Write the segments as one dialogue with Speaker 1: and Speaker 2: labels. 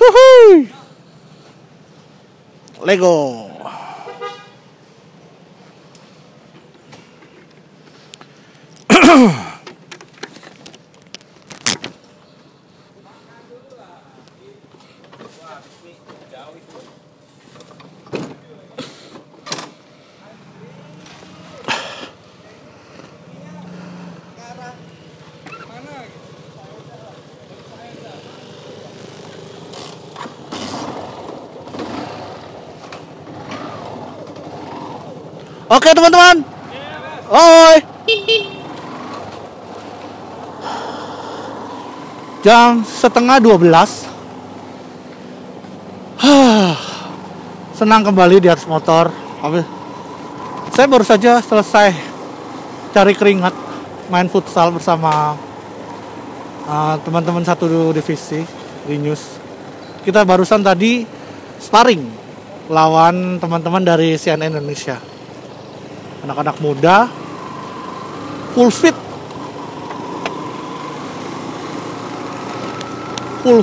Speaker 1: Huhuy. Lego. Oke teman-teman. Oi. Jam setengah 12 Hah, Senang kembali di atas motor. Saya baru saja selesai Cari keringat Main futsal bersama uh, Teman-teman satu divisi Di news Kita barusan tadi Sparring Lawan teman-teman dari CNN Indonesia anak-anak muda full fit full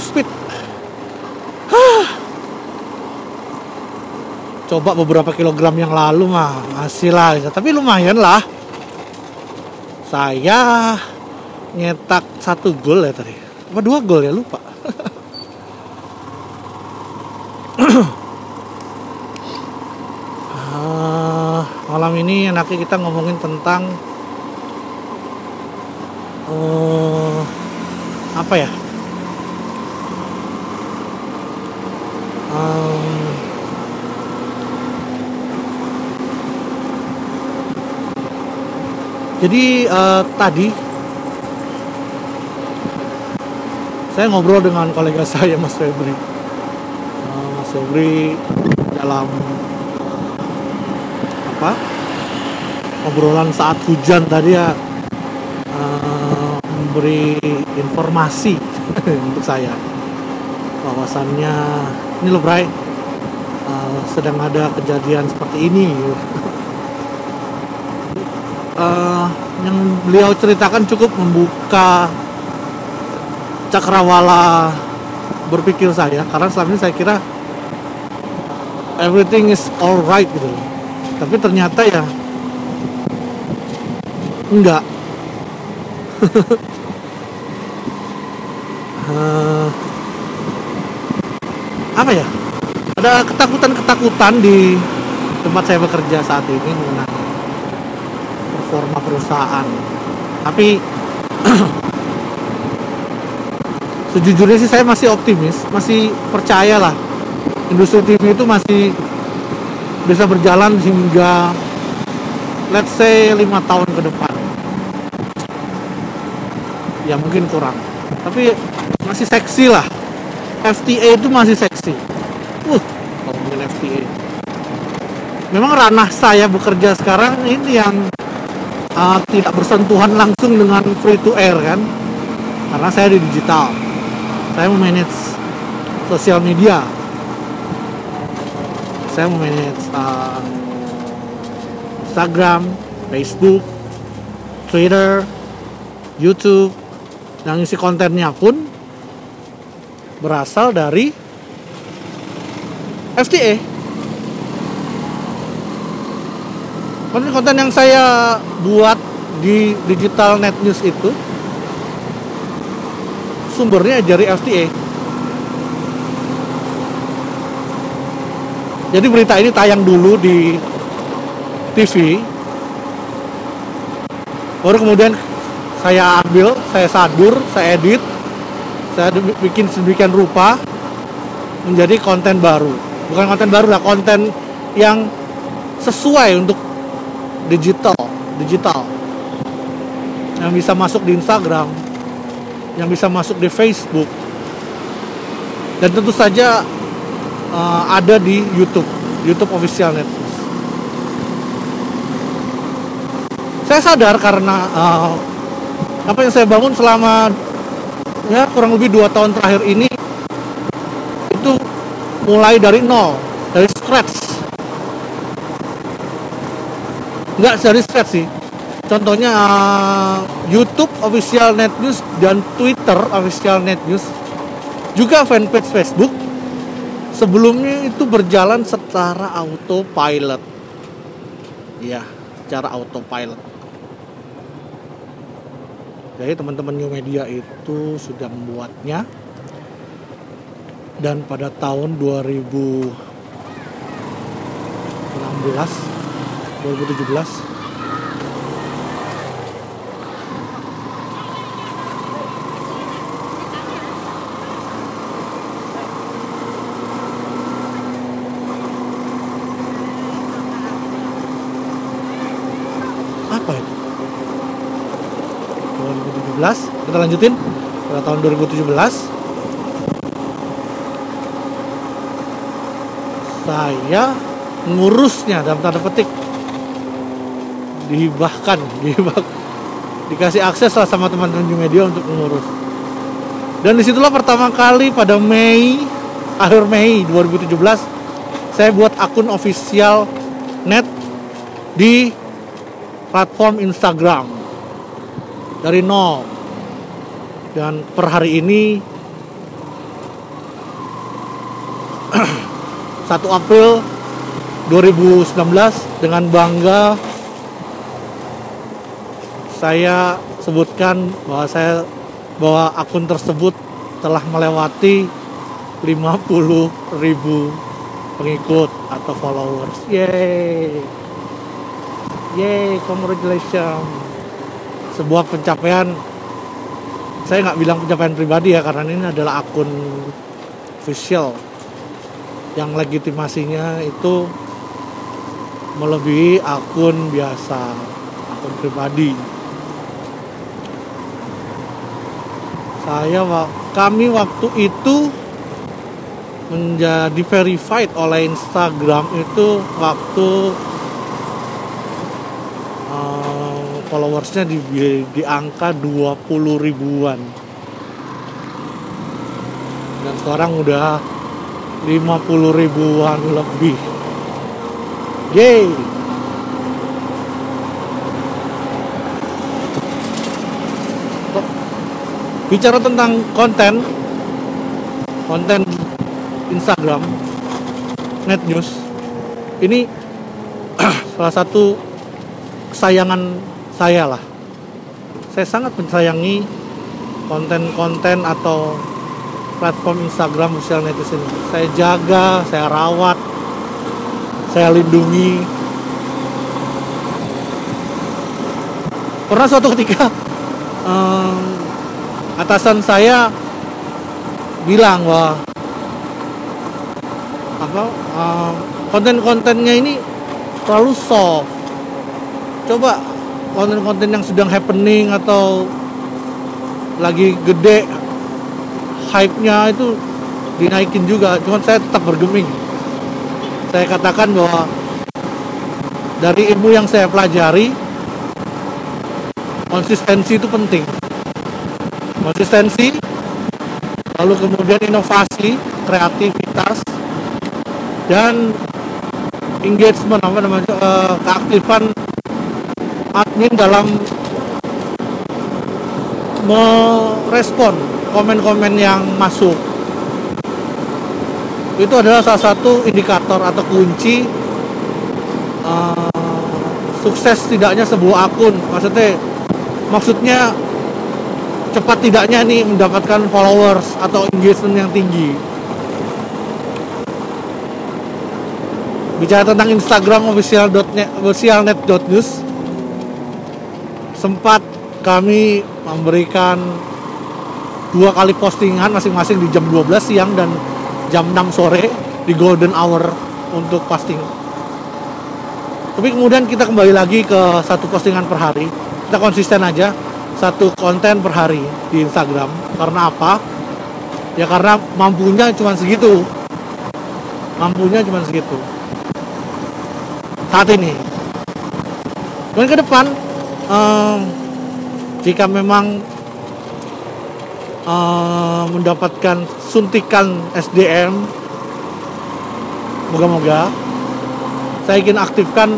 Speaker 1: Hah. coba beberapa kilogram yang lalu mah masih lah. Tapi lumayan lah. Saya nyetak satu gol ya tadi. Apa dua gol ya? Lupa malam ini enaknya kita ngomongin tentang eh, apa ya? Em, jadi eh, tadi saya ngobrol dengan kolega saya Mas Febri. Eh, Mas Febri dalam apa obrolan saat hujan tadi ya eh, memberi informasi untuk saya. Bahwasannya ini loh Bray eh, sedang ada kejadian seperti ini. Eh, yang beliau ceritakan cukup membuka cakrawala berpikir saya karena selama ini saya kira everything is alright gitu. Tapi ternyata ya enggak. Eh, apa ya? Ada ketakutan-ketakutan di tempat saya bekerja saat ini mengenai performa perusahaan. Tapi sejujurnya sih saya masih optimis masih percayalah. Industri TV itu masih bisa berjalan hingga let's say lima tahun ke depan ya mungkin kurang. Tapi masih seksi lah. FTA itu masih seksi. Uh ngomongin FTA memang ranah saya bekerja sekarang ini yang uh, tidak bersentuhan langsung dengan free to air kan? Karena saya di digital. Saya memanage sosial media. Saya memanage uh, Instagram, Facebook, Twitter, YouTube yang isi kontennya pun berasal dari FTA konten-konten yang saya buat di digital net news itu sumbernya dari FTA jadi berita ini tayang dulu di TV baru kemudian saya ambil saya sadur saya edit saya bikin sedemikian rupa menjadi konten baru. Bukan konten baru lah konten yang sesuai untuk digital digital. Yang bisa masuk di Instagram yang bisa masuk di Facebook dan tentu saja uh, ada di YouTube YouTube official Netflix. Saya sadar karena uh, apa yang saya bangun selama ya kurang lebih dua tahun terakhir ini itu mulai dari nol dari scratch. Nggak dari scratch sih. Contohnya uh, YouTube official net news dan Twitter official net news. Juga fanpage Facebook. Sebelumnya itu berjalan secara autopilot. Ya secara autopilot jadi teman-teman new media itu sudah membuatnya. Dan pada tahun 2016 2017 kita lanjutin. Pada tahun 2017 saya ngurusnya dalam tanda petik. Dihibahkan dihibah dikasih akses lah sama teman-teman media untuk mengurus. Dan di situlah pertama kali pada Mei akhir Mei 2017 saya buat akun official net di platform Instagram dari nol dan per hari ini 1 April 2019 dengan bangga saya sebutkan bahwa saya bahwa akun tersebut telah melewati 50 ribu pengikut atau followers. Yeay. Yeay, congratulations sebuah pencapaian saya nggak bilang pencapaian pribadi ya karena ini adalah akun official. Yang legitimasinya itu melebihi akun biasa akun pribadi. Saya kami waktu itu menjadi verified oleh Instagram itu waktu followersnya di, di angka 20 ribuan. Dan sekarang udah 50 ribuan lebih. Yeay! Bicara tentang konten konten Instagram net news ini salah satu kesayangan saya lah saya sangat mensayangi konten-konten atau platform Instagram sosial netizen. Saya jaga saya rawat saya lindungi. Pernah suatu ketika um, atasan saya bilang wah apa um, konten-kontennya ini terlalu soft. Coba konten-konten yang sedang happening atau lagi gede hype-nya itu dinaikin juga. Cuman saya tetap bergeming. Saya katakan bahwa dari ilmu yang saya pelajari konsistensi itu penting. Konsistensi lalu kemudian inovasi kreativitas dan engagement apa namanya uh, keaktifan admin dalam merespon komen-komen yang masuk. Itu adalah salah satu indikator atau kunci uh, sukses tidaknya sebuah akun. Maksudnya maksudnya cepat tidaknya nih mendapatkan followers atau engagement yang tinggi. Bicara tentang Instagram official.net officialnet.news sempat kami memberikan dua kali postingan masing-masing di jam 12 siang dan jam 6 sore di golden hour untuk posting. Tapi kemudian kita kembali lagi ke satu postingan per hari. Kita konsisten aja satu konten per hari di Instagram. Karena apa? Ya karena mampunya cuma segitu. Mampunya cuma segitu. Saat ini. Dan ke depan uh, jika memang uh, mendapatkan suntikan SDM moga-moga saya ingin aktifkan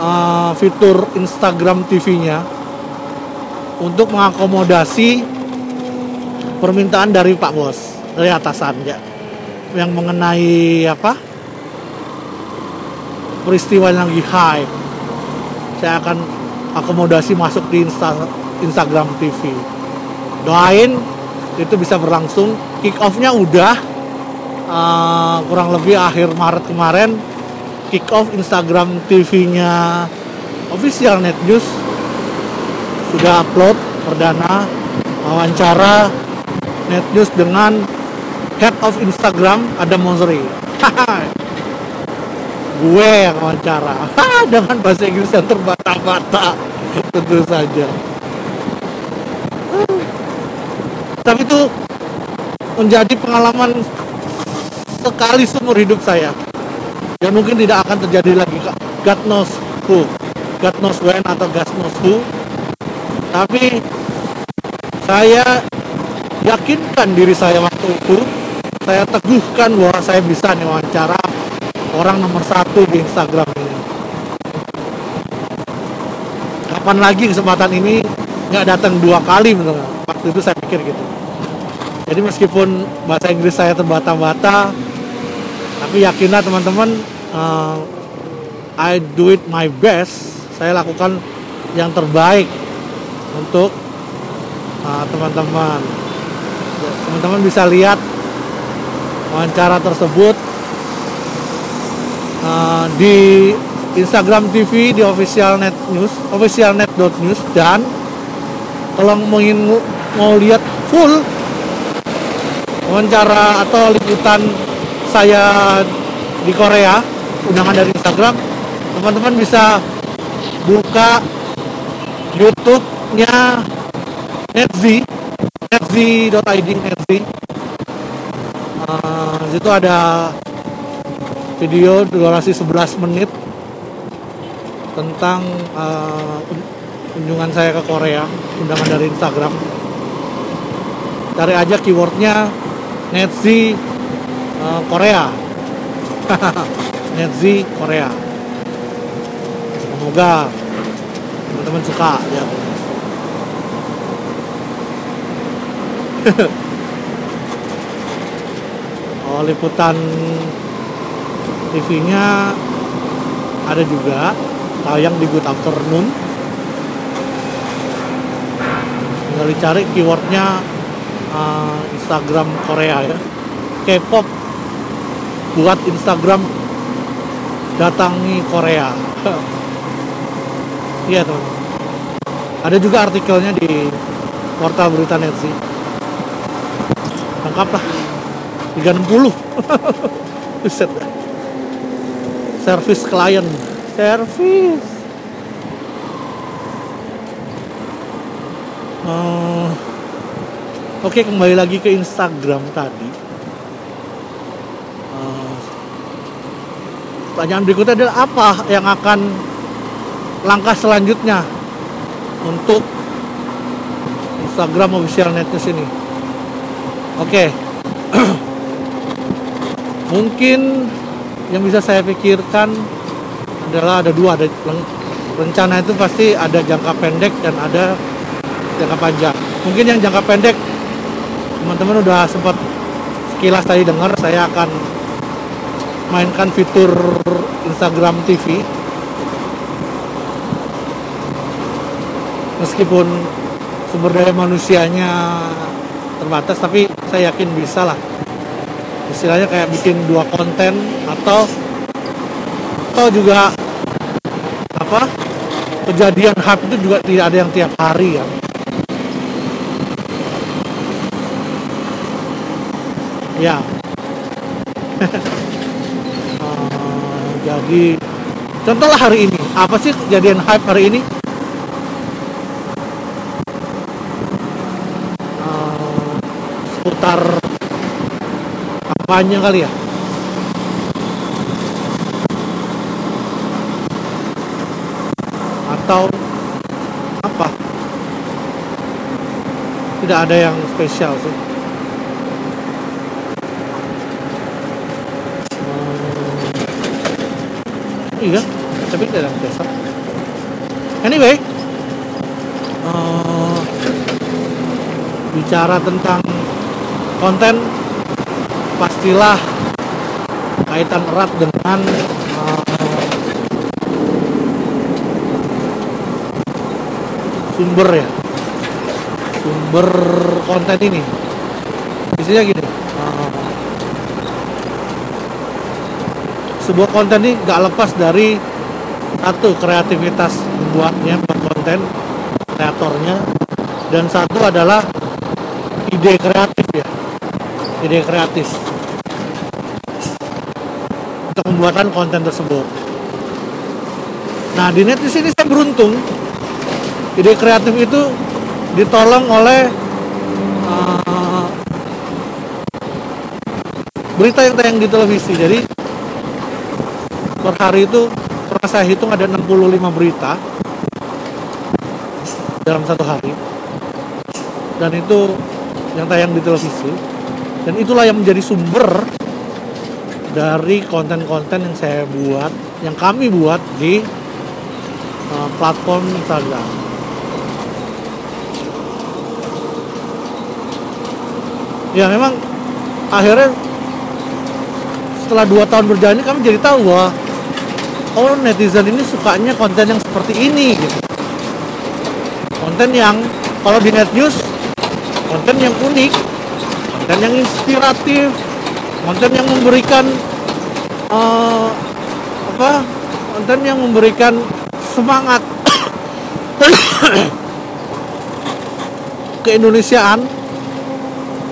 Speaker 1: uh, fitur Instagram TV-nya untuk mengakomodasi permintaan dari Pak Bos. Dari atasan ya. Yang mengenai apa? Peristiwa yang lagi hype saya akan akomodasi masuk di Insta, Instagram TV doain itu bisa berlangsung. Kick off-nya udah. Uh, kurang lebih akhir Maret kemarin kick off Instagram TV-nya official net news. Sudah upload perdana wawancara net news dengan head of Instagram ada Monsri gue yang wawancara. Dengan bahasa Inggris yang terbata-bata tentu saja. Tapi itu menjadi pengalaman sekali seumur hidup saya. Yang mungkin tidak akan terjadi lagi God knows who. God knows when atau God knows who. Tapi saya yakinkan diri saya waktu itu saya teguhkan bahwa saya bisa nih wawancara orang nomor satu di Instagram ini kapan lagi kesempatan ini nggak datang dua kali menurut waktu itu saya pikir gitu. Jadi meskipun bahasa Inggris saya terbata-bata tapi yakinlah teman-teman uh, I do it my best saya lakukan yang terbaik untuk uh, teman-teman. Teman-teman bisa lihat wawancara tersebut uh, di Instagram TV di official net news officialnet.news dan kalau mau mau lihat full wawancara atau liputan saya di Korea undangan dari Instagram. Teman-teman bisa buka YouTube-nya Netzi netzi.id netzi uh, situ ada video durasi 11 menit tentang uh, kunjungan saya ke Korea undangan dari Instagram. Cari aja keywordnya netzi uh, Korea. Netzi Korea. Semoga teman-teman suka ya. Oh liputan TV-nya ada juga tayang di Good Afternoon tinggal dicari keywordnya uh, Instagram Korea ya K-pop buat Instagram datangi Korea Iya teman. Ada juga artikelnya di portal berita Netsi. Lengkap lah. 360. Buset. Service klien. Service. Uh, Oke okay, kembali lagi ke Instagram tadi. Uh, pertanyaan berikutnya adalah apa yang akan langkah selanjutnya untuk Instagram official news ini. Oke. Okay. Mungkin yang bisa saya pikirkan adalah ada dua ada rencana itu pasti ada jangka pendek dan ada jangka panjang. Mungkin yang jangka pendek teman-teman udah sempat sekilas tadi dengar saya akan mainkan fitur Instagram TV meskipun sumber daya manusianya terbatas tapi saya yakin bisa lah istilahnya kayak bikin dua konten atau atau juga apa kejadian hype itu juga tidak ada yang tiap hari ya. Ya. Uh, jadi contohlah hari ini apa sih kejadian hype hari ini? Seputar apanya kali ya atau apa? Tidak ada yang spesial sih. Hmm, iya tapi tidak ada yang spesial. Anyway uh, bicara tentang konten pastilah kaitan erat dengan sumber ya. Sumber konten ini. Isinya gini. Sebuah konten ini gak lepas dari satu kreativitas membuatnya konten kreatornya. Dan satu adalah ide kreatif ya. Ide kreatif. Untuk pembuatan konten tersebut. Nah di net di sini saya beruntung ide kreatif itu ditolong oleh uh, berita yang tayang di televisi. Jadi per hari itu pernah saya hitung ada 65 berita dalam satu hari. Dan itu yang tayang di televisi. Dan itulah yang menjadi sumber dari konten-konten yang saya buat yang kami buat di uh, platform Instagram ya memang akhirnya setelah dua tahun berjalan kami jadi tahu bahwa oh netizen ini sukanya konten yang seperti ini gitu. Konten yang kalau di net news konten yang unik konten yang inspiratif konten yang memberikan uh, apa konten yang memberikan semangat keindonesiaan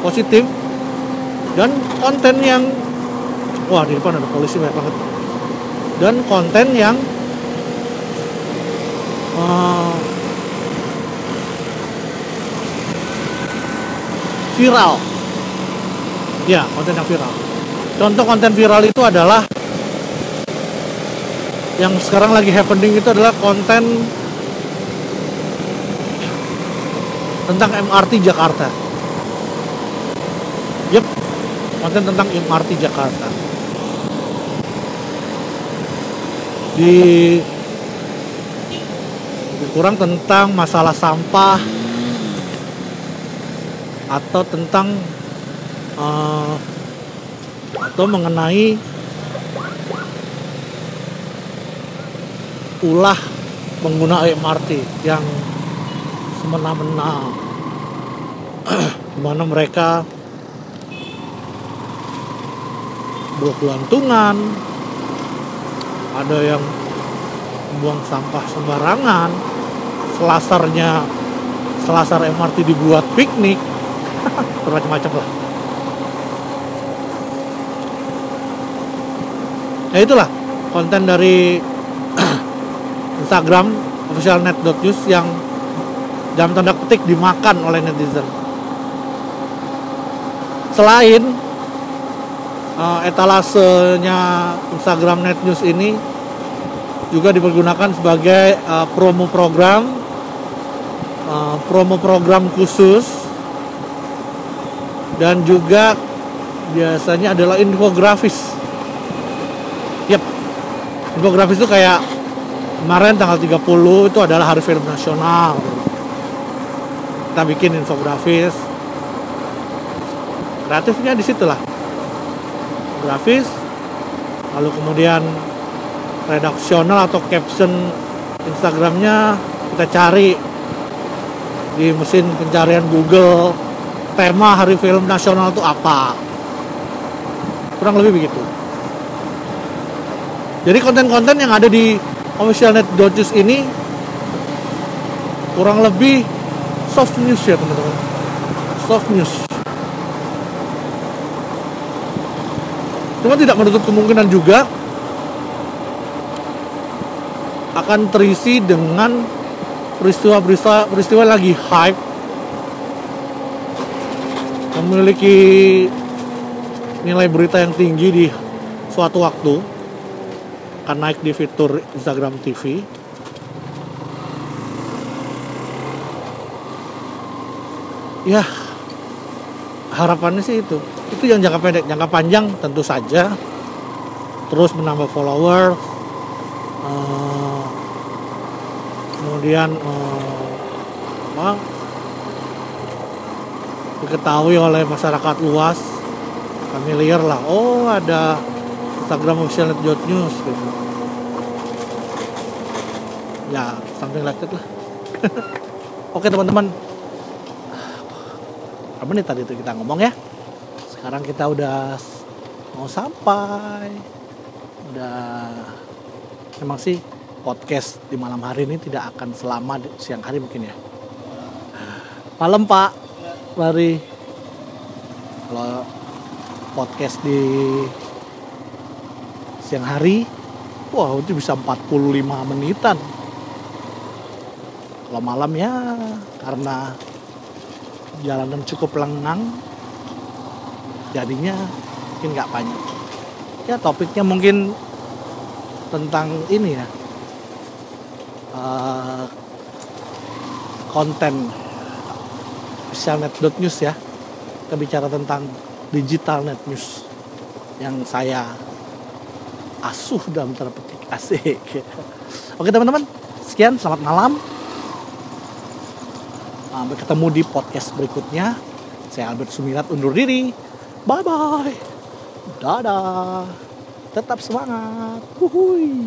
Speaker 1: positif dan konten yang wah di depan ada polisi banyak banget. Dan konten yang uh, viral. Ya konten yang viral. Contoh konten viral itu adalah yang sekarang lagi happening itu adalah konten tentang MRT Jakarta yep konten tentang MRT Jakarta. Di kurang tentang masalah sampah atau tentang uh, atau mengenai ulah pengguna MRT yang semena-mena. Mana mereka berkelantungan. Ada yang buang sampah sembarangan. Selasarnya selasar MRT dibuat piknik. Bermacam-macam lah. Ya itulah konten dari Instagram officialnet.news yang dalam tanda petik dimakan oleh netizen. Selain uh, etalasenya Instagram Net News ini juga dipergunakan sebagai uh, promo program uh, promo program khusus dan juga biasanya adalah infografis. Yep. Infografis itu kayak kemarin tanggal 30 itu adalah Hari Film Nasional. Kita bikin infografis. Kreatifnya di situ lah. Grafis lalu kemudian redaksional atau caption Instagramnya kita cari di mesin pencarian Google tema Hari Film Nasional itu apa. Kurang lebih begitu. Jadi konten-konten yang ada di officialnet.news ini kurang lebih soft news ya teman-teman. Soft news cuma tidak menutup kemungkinan juga akan terisi dengan peristiwa-peristiwa peristiwa lagi hype. Memiliki nilai berita yang tinggi di suatu waktu. Akan naik di fitur Instagram TV ya harapannya sih itu. Itu yang jangka pendek. Jangka panjang tentu saja. Terus menambah follower. Uh, kemudian uh, apa? Diketahui oleh masyarakat luas. Familiar lah. Oh ada Instagram official net news gitu. Ya something like that lah. Oke teman-teman berapa menit tadi itu kita ngomong ya? Sekarang kita udah mau sampai. Udah memang sih podcast di malam hari ini tidak akan selama siang hari mungkin ya? Malam pak. Mari. Kalau podcast di siang hari wah itu bisa 45 menitan. Kalau malam ya karena jalanan cukup lengang jadinya mungkin nggak banyak. Ya topiknya mungkin tentang ini ya uh, konten news ya. Kita bicara tentang digital net news yang saya asuh dalam tanda petik asik. Oke teman-teman sekian selamat malam Sampai ketemu di podcast berikutnya. Saya Albert Sumirat undur diri. Bye bye. Dadah. Tetap semangat. Wuhui.